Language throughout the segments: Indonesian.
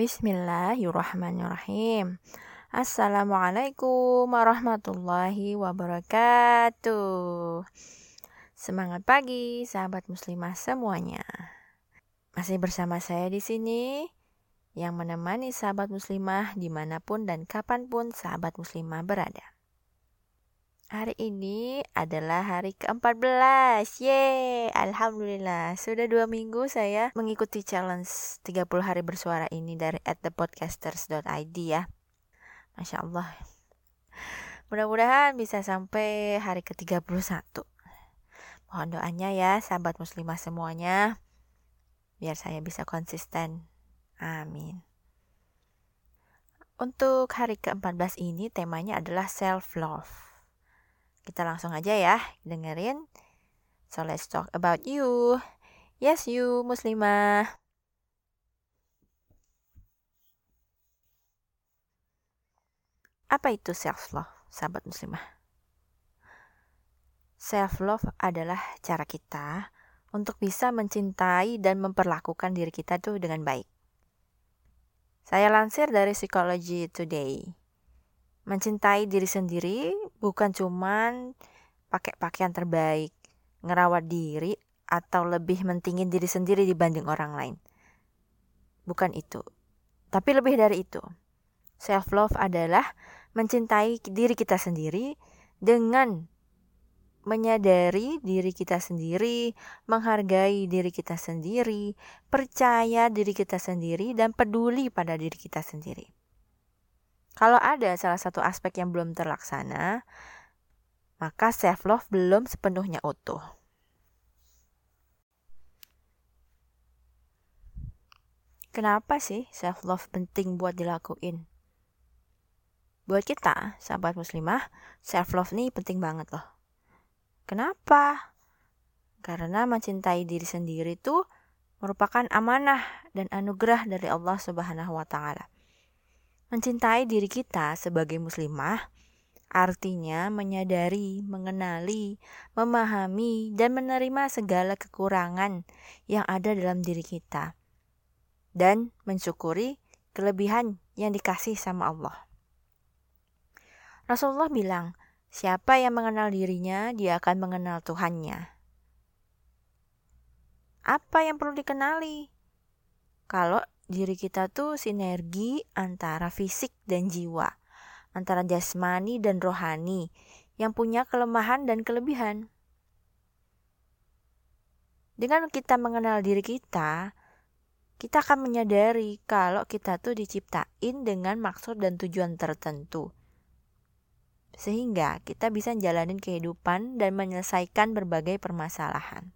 Bismillahirrahmanirrahim. Assalamualaikum warahmatullahi wabarakatuh. Semangat pagi, sahabat muslimah semuanya. Masih bersama saya di sini yang menemani sahabat muslimah di mana pun dan kapan pun sahabat muslimah berada. Hari ini adalah hari ke-14. Yeay, Alhamdulillah. Sudah dua minggu saya mengikuti challenge 30 hari bersuara ini dari thepodcasters.id ya. Masya Allah. Mudah-mudahan bisa sampai hari ke-31. Mohon doanya ya sahabat muslimah semuanya. Biar saya bisa konsisten. Amin. Untuk hari ke-14 ini temanya adalah self-love. Kita langsung aja ya dengerin. So let's talk about you. Yes you muslimah. Apa itu self love, sahabat muslimah? Self love adalah cara kita untuk bisa mencintai dan memperlakukan diri kita tuh dengan baik. Saya lansir dari Psychology Today. Mencintai diri sendiri bukan cuman pakai pakaian terbaik, ngerawat diri, atau lebih mentingin diri sendiri dibanding orang lain. Bukan itu. Tapi lebih dari itu. Self love adalah mencintai diri kita sendiri dengan menyadari diri kita sendiri, menghargai diri kita sendiri, percaya diri kita sendiri, dan peduli pada diri kita sendiri. Kalau ada salah satu aspek yang belum terlaksana, maka self love belum sepenuhnya utuh. Kenapa sih self love penting buat dilakuin? Buat kita, sahabat muslimah, self love nih penting banget loh. Kenapa? Karena mencintai diri sendiri itu merupakan amanah dan anugerah dari Allah Subhanahu wa taala. Mencintai diri kita sebagai muslimah artinya menyadari, mengenali, memahami, dan menerima segala kekurangan yang ada dalam diri kita, dan mensyukuri kelebihan yang dikasih sama Allah. Rasulullah bilang, "Siapa yang mengenal dirinya, dia akan mengenal Tuhannya." Apa yang perlu dikenali? Kalau diri kita tuh sinergi antara fisik dan jiwa, antara jasmani dan rohani yang punya kelemahan dan kelebihan. Dengan kita mengenal diri kita, kita akan menyadari kalau kita tuh diciptain dengan maksud dan tujuan tertentu. Sehingga kita bisa jalanin kehidupan dan menyelesaikan berbagai permasalahan.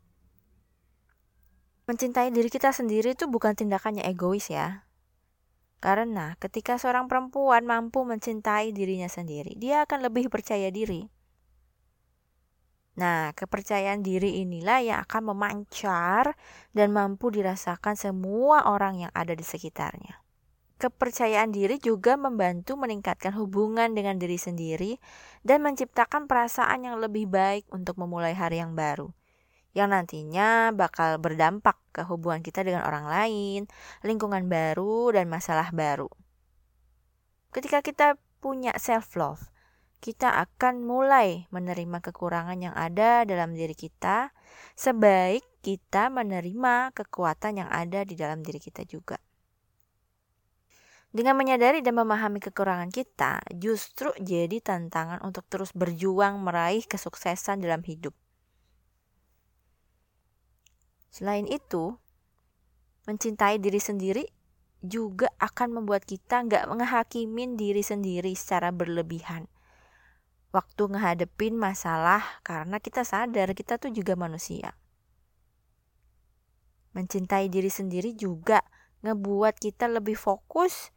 Mencintai diri kita sendiri itu bukan tindakannya egois ya. Karena ketika seorang perempuan mampu mencintai dirinya sendiri, dia akan lebih percaya diri. Nah, kepercayaan diri inilah yang akan memancar dan mampu dirasakan semua orang yang ada di sekitarnya. Kepercayaan diri juga membantu meningkatkan hubungan dengan diri sendiri dan menciptakan perasaan yang lebih baik untuk memulai hari yang baru yang nantinya bakal berdampak ke hubungan kita dengan orang lain, lingkungan baru, dan masalah baru. Ketika kita punya self-love, kita akan mulai menerima kekurangan yang ada dalam diri kita, sebaik kita menerima kekuatan yang ada di dalam diri kita juga. Dengan menyadari dan memahami kekurangan kita, justru jadi tantangan untuk terus berjuang meraih kesuksesan dalam hidup. Selain itu, mencintai diri sendiri juga akan membuat kita nggak menghakimin diri sendiri secara berlebihan. Waktu ngehadepin masalah karena kita sadar kita tuh juga manusia. Mencintai diri sendiri juga ngebuat kita lebih fokus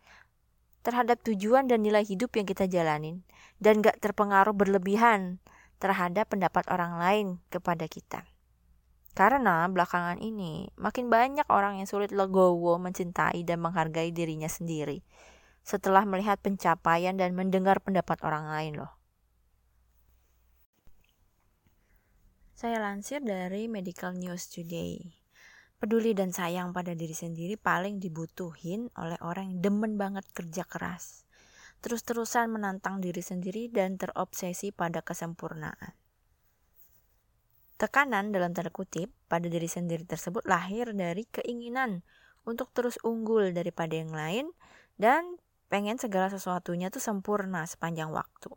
terhadap tujuan dan nilai hidup yang kita jalanin dan gak terpengaruh berlebihan terhadap pendapat orang lain kepada kita. Karena belakangan ini makin banyak orang yang sulit legowo mencintai dan menghargai dirinya sendiri setelah melihat pencapaian dan mendengar pendapat orang lain loh. Saya lansir dari Medical News Today. peduli dan sayang pada diri sendiri paling dibutuhin oleh orang yang demen banget kerja keras. Terus-terusan menantang diri sendiri dan terobsesi pada kesempurnaan. Tekanan dalam tanda kutip pada diri sendiri tersebut lahir dari keinginan untuk terus unggul daripada yang lain dan pengen segala sesuatunya tuh sempurna sepanjang waktu.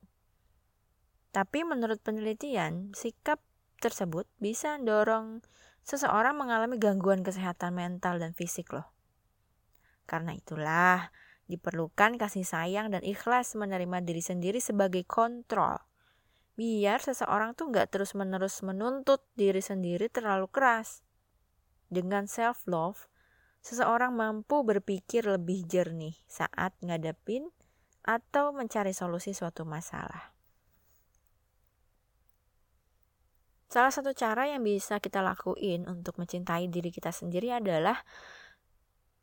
Tapi menurut penelitian, sikap tersebut bisa mendorong seseorang mengalami gangguan kesehatan mental dan fisik loh. Karena itulah diperlukan kasih sayang dan ikhlas menerima diri sendiri sebagai kontrol. Biar seseorang tuh nggak terus-menerus menuntut diri sendiri terlalu keras. Dengan self-love, seseorang mampu berpikir lebih jernih saat ngadepin atau mencari solusi suatu masalah. Salah satu cara yang bisa kita lakuin untuk mencintai diri kita sendiri adalah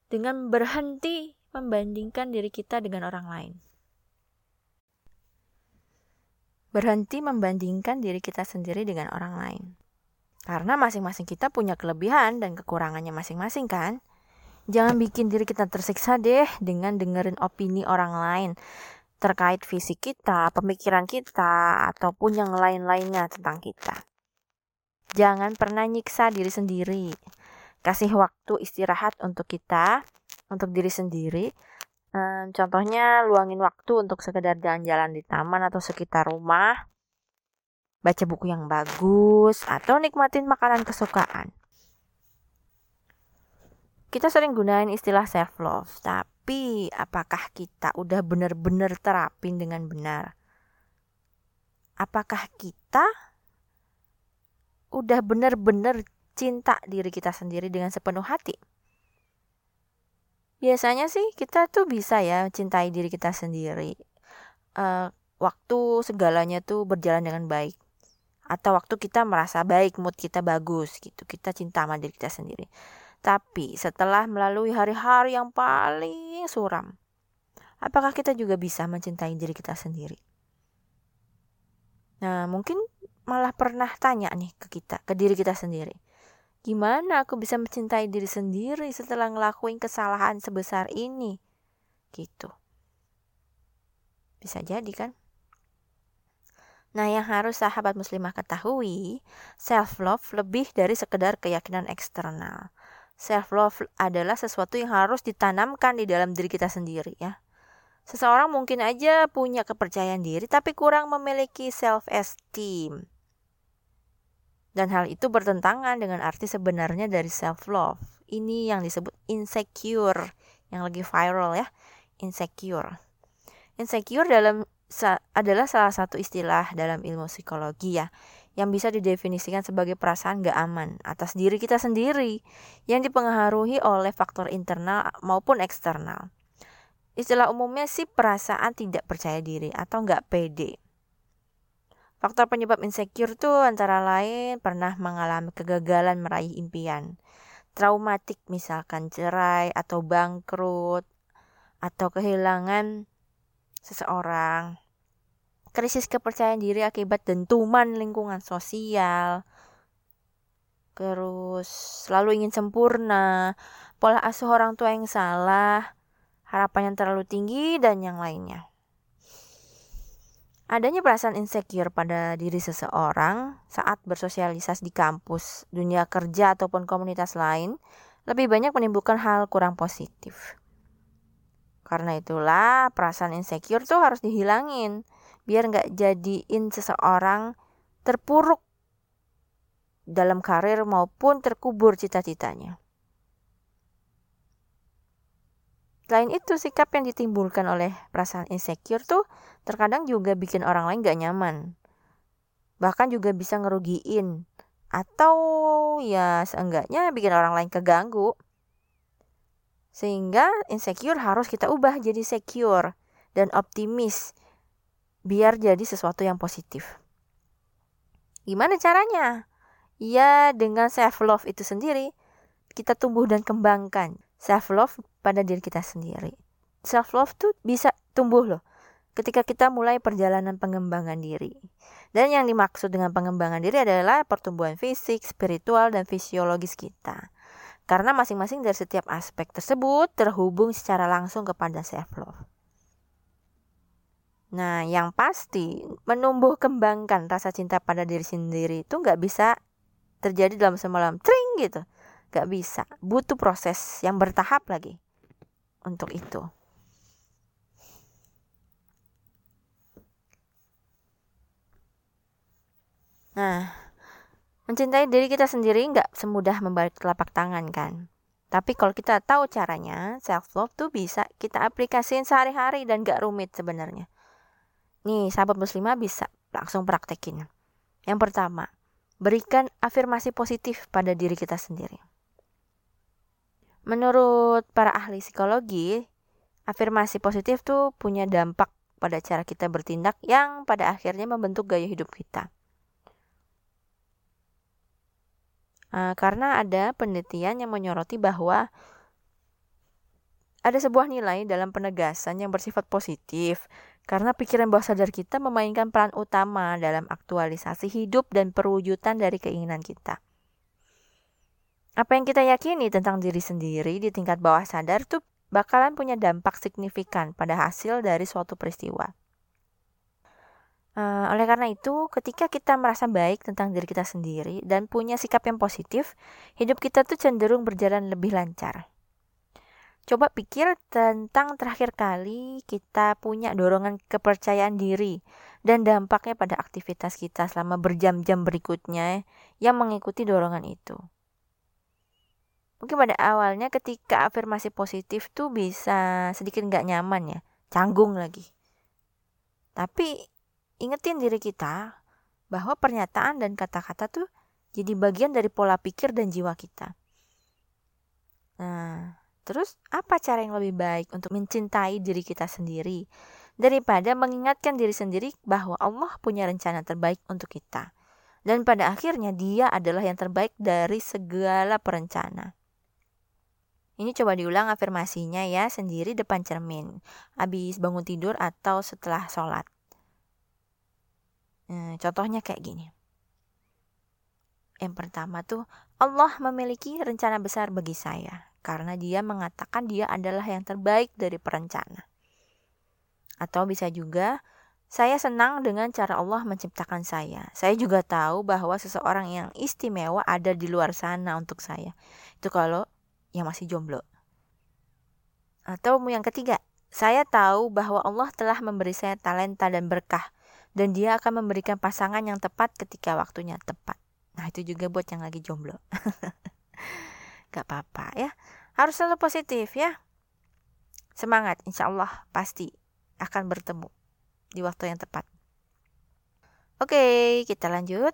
dengan berhenti membandingkan diri kita dengan orang lain. Berhenti membandingkan diri kita sendiri dengan orang lain. Karena masing-masing kita punya kelebihan dan kekurangannya masing-masing kan? Jangan bikin diri kita tersiksa deh dengan dengerin opini orang lain terkait fisik kita, pemikiran kita, ataupun yang lain-lainnya tentang kita. Jangan pernah nyiksa diri sendiri. Kasih waktu istirahat untuk kita, untuk diri sendiri. Hmm, contohnya luangin waktu untuk sekedar jalan-jalan di taman atau sekitar rumah. Baca buku yang bagus atau nikmatin makanan kesukaan. Kita sering gunain istilah self love, tapi apakah kita udah benar-benar terapin dengan benar? Apakah kita udah bener-bener cinta diri kita sendiri dengan sepenuh hati. Biasanya sih kita tuh bisa ya cintai diri kita sendiri. Uh, waktu segalanya tuh berjalan dengan baik. Atau waktu kita merasa baik, mood kita bagus gitu. Kita cinta sama diri kita sendiri. Tapi setelah melalui hari-hari yang paling suram, apakah kita juga bisa mencintai diri kita sendiri? Nah, mungkin malah pernah tanya nih ke kita, ke diri kita sendiri. Gimana aku bisa mencintai diri sendiri setelah ngelakuin kesalahan sebesar ini? Gitu. Bisa jadi kan? Nah, yang harus sahabat muslimah ketahui, self love lebih dari sekedar keyakinan eksternal. Self love adalah sesuatu yang harus ditanamkan di dalam diri kita sendiri ya. Seseorang mungkin aja punya kepercayaan diri tapi kurang memiliki self esteem. Dan hal itu bertentangan dengan arti sebenarnya dari self love. Ini yang disebut insecure yang lagi viral ya, insecure. Insecure dalam adalah salah satu istilah dalam ilmu psikologi ya yang bisa didefinisikan sebagai perasaan gak aman atas diri kita sendiri yang dipengaruhi oleh faktor internal maupun eksternal. Istilah umumnya sih perasaan tidak percaya diri atau gak pede. Faktor penyebab insecure tuh antara lain pernah mengalami kegagalan meraih impian, traumatik misalkan cerai atau bangkrut, atau kehilangan seseorang, krisis kepercayaan diri akibat dentuman lingkungan sosial, terus selalu ingin sempurna, pola asuh orang tua yang salah, harapan yang terlalu tinggi, dan yang lainnya. Adanya perasaan insecure pada diri seseorang saat bersosialisasi di kampus, dunia kerja, ataupun komunitas lain lebih banyak menimbulkan hal kurang positif. Karena itulah perasaan insecure tuh harus dihilangin biar nggak jadiin seseorang terpuruk dalam karir maupun terkubur cita-citanya. Selain itu, sikap yang ditimbulkan oleh perasaan insecure tuh terkadang juga bikin orang lain gak nyaman. Bahkan juga bisa ngerugiin. Atau ya seenggaknya bikin orang lain keganggu. Sehingga insecure harus kita ubah jadi secure dan optimis. Biar jadi sesuatu yang positif. Gimana caranya? Ya dengan self love itu sendiri kita tumbuh dan kembangkan self love pada diri kita sendiri. Self love tuh bisa tumbuh loh ketika kita mulai perjalanan pengembangan diri. Dan yang dimaksud dengan pengembangan diri adalah pertumbuhan fisik, spiritual, dan fisiologis kita. Karena masing-masing dari setiap aspek tersebut terhubung secara langsung kepada self love. Nah, yang pasti menumbuh kembangkan rasa cinta pada diri sendiri itu nggak bisa terjadi dalam semalam, tring gitu. Nggak bisa, butuh proses yang bertahap lagi untuk itu. Nah, mencintai diri kita sendiri nggak semudah membalik telapak tangan kan. Tapi kalau kita tahu caranya, self love tuh bisa kita aplikasiin sehari-hari dan gak rumit sebenarnya. Nih, sahabat muslimah bisa langsung praktekin. Yang pertama, berikan afirmasi positif pada diri kita sendiri. Menurut para ahli psikologi, afirmasi positif tuh punya dampak pada cara kita bertindak yang pada akhirnya membentuk gaya hidup kita. Uh, karena ada penelitian yang menyoroti bahwa ada sebuah nilai dalam penegasan yang bersifat positif karena pikiran bawah sadar kita memainkan peran utama dalam aktualisasi hidup dan perwujudan dari keinginan kita. Apa yang kita yakini tentang diri sendiri di tingkat bawah sadar tuh bakalan punya dampak signifikan pada hasil dari suatu peristiwa. Uh, oleh karena itu, ketika kita merasa baik tentang diri kita sendiri dan punya sikap yang positif, hidup kita tuh cenderung berjalan lebih lancar. Coba pikir tentang terakhir kali kita punya dorongan kepercayaan diri dan dampaknya pada aktivitas kita selama berjam-jam berikutnya yang mengikuti dorongan itu. Mungkin pada awalnya ketika afirmasi positif tuh bisa sedikit nggak nyaman ya, canggung lagi. Tapi ingetin diri kita bahwa pernyataan dan kata-kata tuh jadi bagian dari pola pikir dan jiwa kita. Nah, terus apa cara yang lebih baik untuk mencintai diri kita sendiri daripada mengingatkan diri sendiri bahwa Allah punya rencana terbaik untuk kita. Dan pada akhirnya dia adalah yang terbaik dari segala perencana. Ini coba diulang afirmasinya ya sendiri depan cermin, habis bangun tidur atau setelah sholat. Hmm, contohnya kayak gini. Yang pertama tuh, Allah memiliki rencana besar bagi saya karena dia mengatakan dia adalah yang terbaik dari perencana. Atau bisa juga, saya senang dengan cara Allah menciptakan saya. Saya juga tahu bahwa seseorang yang istimewa ada di luar sana untuk saya. Itu kalau yang masih jomblo. Atau yang ketiga, saya tahu bahwa Allah telah memberi saya talenta dan berkah dan dia akan memberikan pasangan yang tepat ketika waktunya tepat. Nah, itu juga buat yang lagi jomblo. Gak apa-apa ya. Harus selalu positif ya. Semangat, insya Allah pasti akan bertemu di waktu yang tepat. Oke, kita lanjut.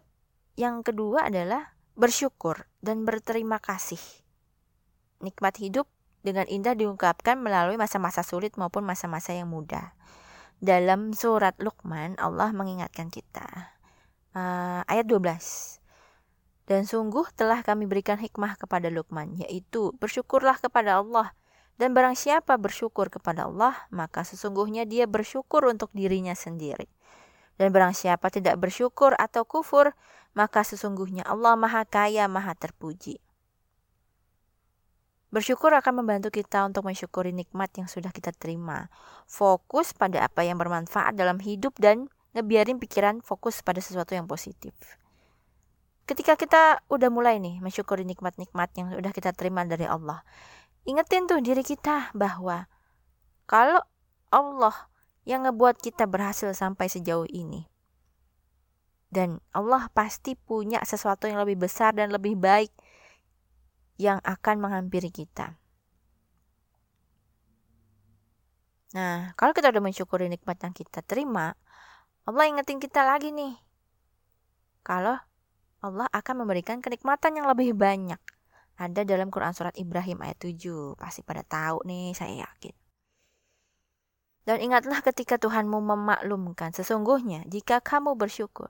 Yang kedua adalah bersyukur dan berterima kasih. Nikmat hidup dengan indah diungkapkan melalui masa-masa sulit maupun masa-masa yang mudah. Dalam surat Luqman, Allah mengingatkan kita. Uh, ayat 12. Dan sungguh telah kami berikan hikmah kepada Luqman, yaitu bersyukurlah kepada Allah. Dan barang siapa bersyukur kepada Allah, maka sesungguhnya dia bersyukur untuk dirinya sendiri. Dan barang siapa tidak bersyukur atau kufur, maka sesungguhnya Allah maha kaya, maha terpuji. Bersyukur akan membantu kita untuk mensyukuri nikmat yang sudah kita terima. Fokus pada apa yang bermanfaat dalam hidup dan ngebiarin pikiran fokus pada sesuatu yang positif. Ketika kita udah mulai nih mensyukuri nikmat-nikmat yang sudah kita terima dari Allah. Ingetin tuh diri kita bahwa kalau Allah yang ngebuat kita berhasil sampai sejauh ini. Dan Allah pasti punya sesuatu yang lebih besar dan lebih baik yang akan menghampiri kita. Nah, kalau kita udah mensyukuri nikmat yang kita terima, Allah ingetin kita lagi nih. Kalau Allah akan memberikan kenikmatan yang lebih banyak. Ada dalam Quran Surat Ibrahim ayat 7. Pasti pada tahu nih, saya yakin. Dan ingatlah ketika Tuhanmu memaklumkan, sesungguhnya jika kamu bersyukur,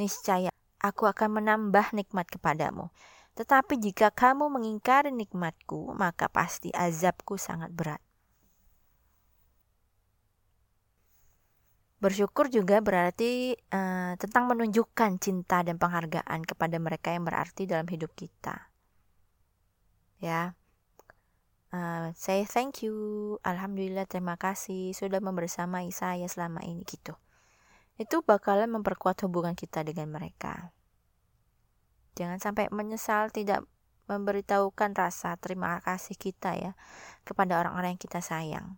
niscaya aku akan menambah nikmat kepadamu tetapi jika kamu mengingkari nikmatku, maka pasti azabku sangat berat. Bersyukur juga berarti uh, tentang menunjukkan cinta dan penghargaan kepada mereka yang berarti dalam hidup kita. ya uh, say thank you alhamdulillah terima kasih sudah membersamai saya selama ini gitu itu bakalan memperkuat hubungan kita dengan mereka jangan sampai menyesal tidak memberitahukan rasa terima kasih kita ya kepada orang-orang yang kita sayang.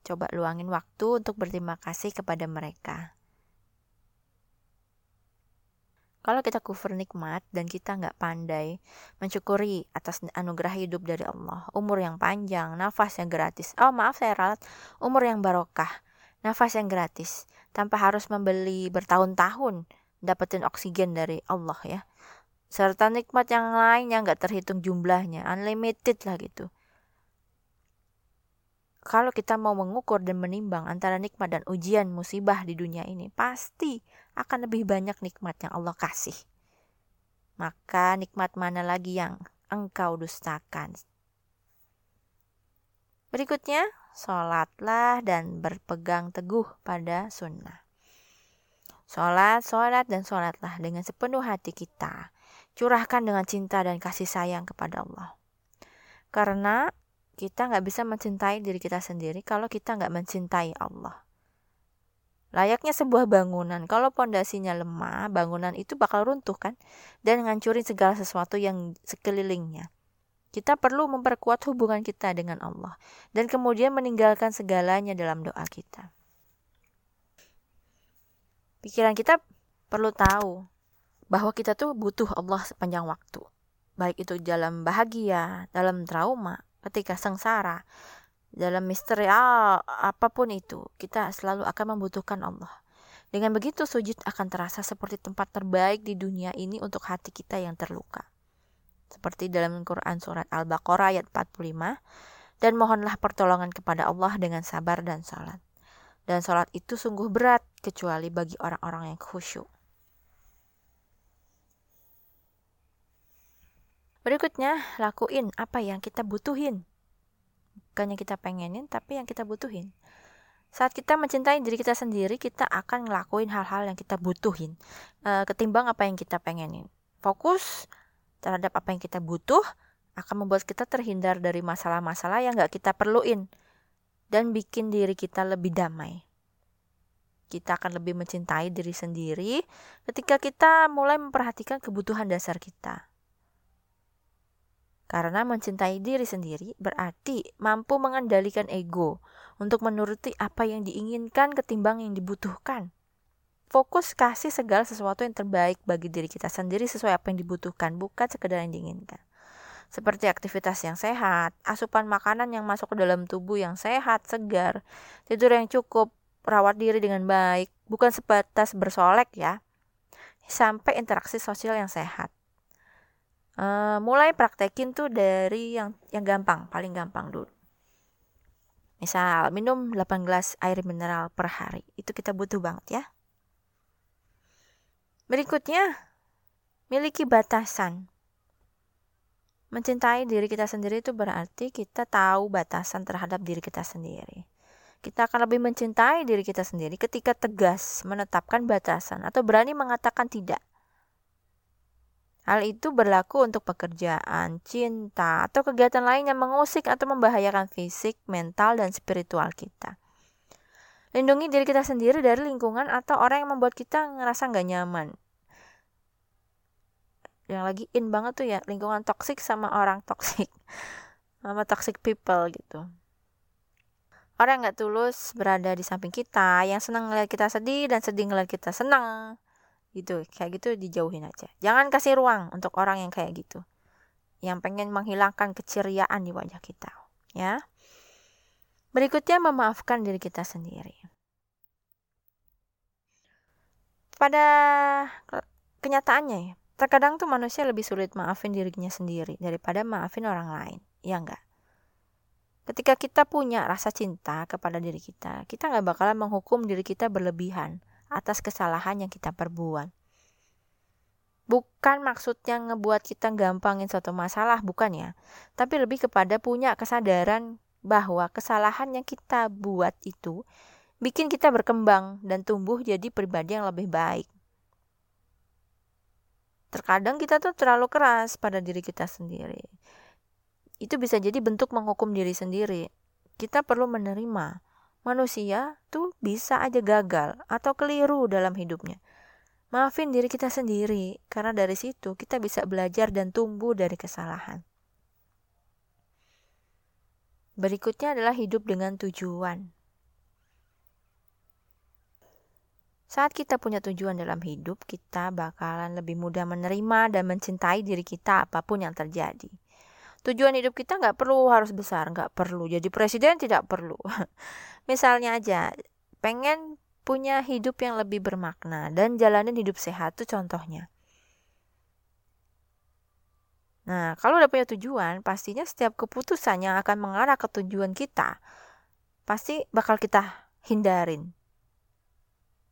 Coba luangin waktu untuk berterima kasih kepada mereka. Kalau kita kufur nikmat dan kita nggak pandai mensyukuri atas anugerah hidup dari Allah, umur yang panjang, nafas yang gratis. Oh maaf saya ralat, umur yang barokah, nafas yang gratis, tanpa harus membeli bertahun-tahun dapetin oksigen dari Allah ya. Serta nikmat yang lain yang nggak terhitung jumlahnya, unlimited lah gitu kalau kita mau mengukur dan menimbang antara nikmat dan ujian musibah di dunia ini, pasti akan lebih banyak nikmat yang Allah kasih. Maka nikmat mana lagi yang engkau dustakan? Berikutnya, sholatlah dan berpegang teguh pada sunnah. Sholat, sholat, dan sholatlah dengan sepenuh hati kita. Curahkan dengan cinta dan kasih sayang kepada Allah. Karena kita nggak bisa mencintai diri kita sendiri kalau kita nggak mencintai Allah. Layaknya sebuah bangunan, kalau pondasinya lemah, bangunan itu bakal runtuh kan, dan ngancurin segala sesuatu yang sekelilingnya. Kita perlu memperkuat hubungan kita dengan Allah, dan kemudian meninggalkan segalanya dalam doa kita. Pikiran kita perlu tahu bahwa kita tuh butuh Allah sepanjang waktu. Baik itu dalam bahagia, dalam trauma, ketika sengsara dalam misteri ah, apa pun itu kita selalu akan membutuhkan Allah. Dengan begitu sujud akan terasa seperti tempat terbaik di dunia ini untuk hati kita yang terluka. Seperti dalam Quran surat Al-Baqarah ayat 45 dan mohonlah pertolongan kepada Allah dengan sabar dan salat dan salat itu sungguh berat kecuali bagi orang-orang yang khusyuk Berikutnya, lakuin apa yang kita butuhin. Bukan yang kita pengenin, tapi yang kita butuhin. Saat kita mencintai diri kita sendiri, kita akan ngelakuin hal-hal yang kita butuhin. E, ketimbang apa yang kita pengenin. Fokus terhadap apa yang kita butuh, akan membuat kita terhindar dari masalah-masalah yang gak kita perluin. Dan bikin diri kita lebih damai. Kita akan lebih mencintai diri sendiri ketika kita mulai memperhatikan kebutuhan dasar kita karena mencintai diri sendiri berarti mampu mengendalikan ego untuk menuruti apa yang diinginkan ketimbang yang dibutuhkan. Fokus kasih segala sesuatu yang terbaik bagi diri kita sendiri sesuai apa yang dibutuhkan, bukan sekedar yang diinginkan. Seperti aktivitas yang sehat, asupan makanan yang masuk ke dalam tubuh yang sehat, segar, tidur yang cukup, rawat diri dengan baik, bukan sebatas bersolek ya, sampai interaksi sosial yang sehat. Uh, mulai praktekin tuh dari yang yang gampang paling gampang dulu. Misal minum 8 gelas air mineral per hari itu kita butuh banget ya. Berikutnya miliki batasan mencintai diri kita sendiri itu berarti kita tahu batasan terhadap diri kita sendiri kita akan lebih mencintai diri kita sendiri ketika tegas menetapkan batasan atau berani mengatakan tidak Hal itu berlaku untuk pekerjaan, cinta, atau kegiatan lain yang mengusik atau membahayakan fisik, mental, dan spiritual kita. Lindungi diri kita sendiri dari lingkungan atau orang yang membuat kita ngerasa nggak nyaman. Yang lagi in banget tuh ya, lingkungan toksik sama orang toksik. Sama toxic people gitu. Orang yang nggak tulus berada di samping kita, yang senang ngeliat kita sedih dan sedih ngeliat kita senang gitu kayak gitu dijauhin aja. Jangan kasih ruang untuk orang yang kayak gitu. Yang pengen menghilangkan keceriaan di wajah kita ya. Berikutnya memaafkan diri kita sendiri. Pada kenyataannya ya terkadang tuh manusia lebih sulit maafin dirinya sendiri daripada maafin orang lain ya enggak ketika kita punya rasa cinta kepada diri kita kita nggak bakalan menghukum diri kita berlebihan atas kesalahan yang kita perbuat. Bukan maksudnya ngebuat kita gampangin suatu masalah, bukan ya. Tapi lebih kepada punya kesadaran bahwa kesalahan yang kita buat itu bikin kita berkembang dan tumbuh jadi pribadi yang lebih baik. Terkadang kita tuh terlalu keras pada diri kita sendiri. Itu bisa jadi bentuk menghukum diri sendiri. Kita perlu menerima manusia tuh bisa aja gagal atau keliru dalam hidupnya. Maafin diri kita sendiri, karena dari situ kita bisa belajar dan tumbuh dari kesalahan. Berikutnya adalah hidup dengan tujuan. Saat kita punya tujuan dalam hidup, kita bakalan lebih mudah menerima dan mencintai diri kita apa pun yang terjadi. Tujuan hidup kita nggak perlu harus besar, nggak perlu. Jadi presiden tidak perlu. Misalnya aja, pengen punya hidup yang lebih bermakna dan jalanin hidup sehat tuh contohnya. Nah, kalau udah punya tujuan, pastinya setiap keputusan yang akan mengarah ke tujuan kita, pasti bakal kita hindarin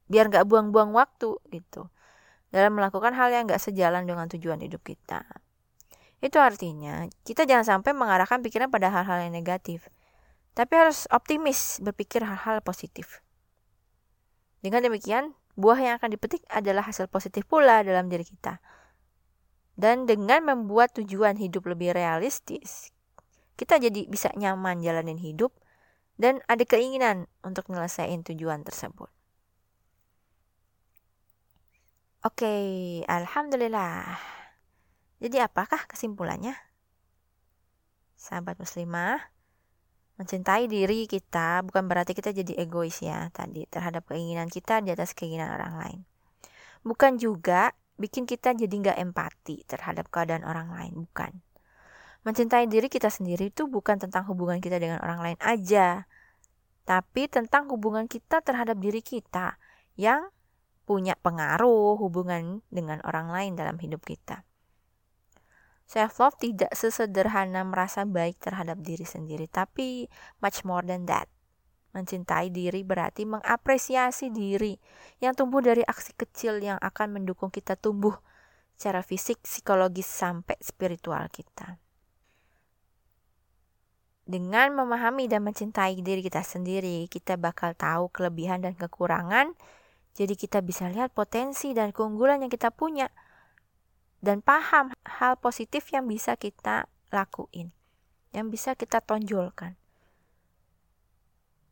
biar nggak buang-buang waktu gitu dalam melakukan hal yang nggak sejalan dengan tujuan hidup kita. Itu artinya kita jangan sampai mengarahkan pikiran pada hal-hal yang negatif, tapi harus optimis berpikir hal-hal positif. Dengan demikian, buah yang akan dipetik adalah hasil positif pula dalam diri kita. Dan dengan membuat tujuan hidup lebih realistis, kita jadi bisa nyaman jalanin hidup dan ada keinginan untuk menyelesaikan tujuan tersebut. Oke, alhamdulillah. Jadi apakah kesimpulannya? Sahabat muslimah, mencintai diri kita bukan berarti kita jadi egois ya tadi terhadap keinginan kita di atas keinginan orang lain. Bukan juga bikin kita jadi nggak empati terhadap keadaan orang lain, bukan. Mencintai diri kita sendiri itu bukan tentang hubungan kita dengan orang lain aja, tapi tentang hubungan kita terhadap diri kita yang punya pengaruh hubungan dengan orang lain dalam hidup kita. Self love tidak sesederhana merasa baik terhadap diri sendiri, tapi much more than that. Mencintai diri berarti mengapresiasi diri yang tumbuh dari aksi kecil yang akan mendukung kita tumbuh secara fisik, psikologis, sampai spiritual kita. Dengan memahami dan mencintai diri kita sendiri, kita bakal tahu kelebihan dan kekurangan jadi kita bisa lihat potensi dan keunggulan yang kita punya dan paham hal positif yang bisa kita lakuin, yang bisa kita tonjolkan.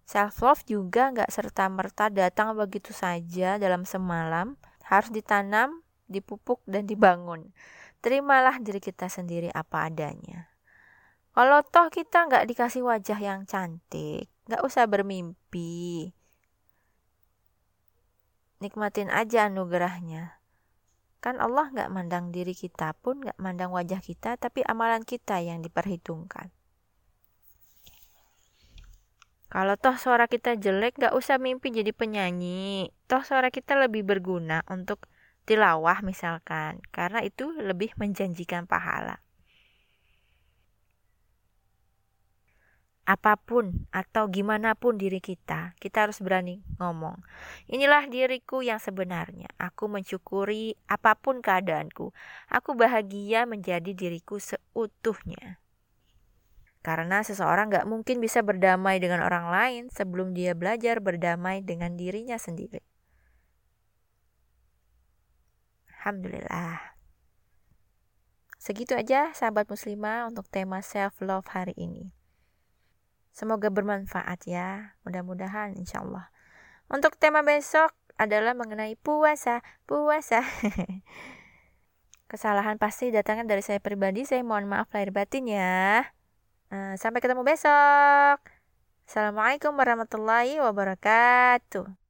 Self love juga nggak serta merta datang begitu saja dalam semalam, harus ditanam, dipupuk dan dibangun. Terimalah diri kita sendiri apa adanya. Kalau toh kita nggak dikasih wajah yang cantik, nggak usah bermimpi nikmatin aja anugerahnya. Kan Allah nggak mandang diri kita pun, nggak mandang wajah kita, tapi amalan kita yang diperhitungkan. Kalau toh suara kita jelek, nggak usah mimpi jadi penyanyi. Toh suara kita lebih berguna untuk tilawah misalkan, karena itu lebih menjanjikan pahala. Apa pun atau gimana pun diri kita, kita harus berani ngomong. Inilah diriku yang sebenarnya. Aku mensyukuri apa pun keadaanku. Aku bahagia menjadi diriku seutuhnya. Karena seseorang gak mungkin bisa berdamai dengan orang lain sebelum dia belajar berdamai dengan dirinya sendiri. Alhamdulillah. Segitu aja sahabat muslimah untuk tema self love hari ini. Semoga bermanfaat ya. Mudah-mudahan insya Allah. Untuk tema besok adalah mengenai puasa. Puasa. Kesalahan pasti datangnya dari saya pribadi. Saya mohon maaf lahir batin ya. Eh, sampai ketemu besok. Assalamualaikum warahmatullahi wabarakatuh.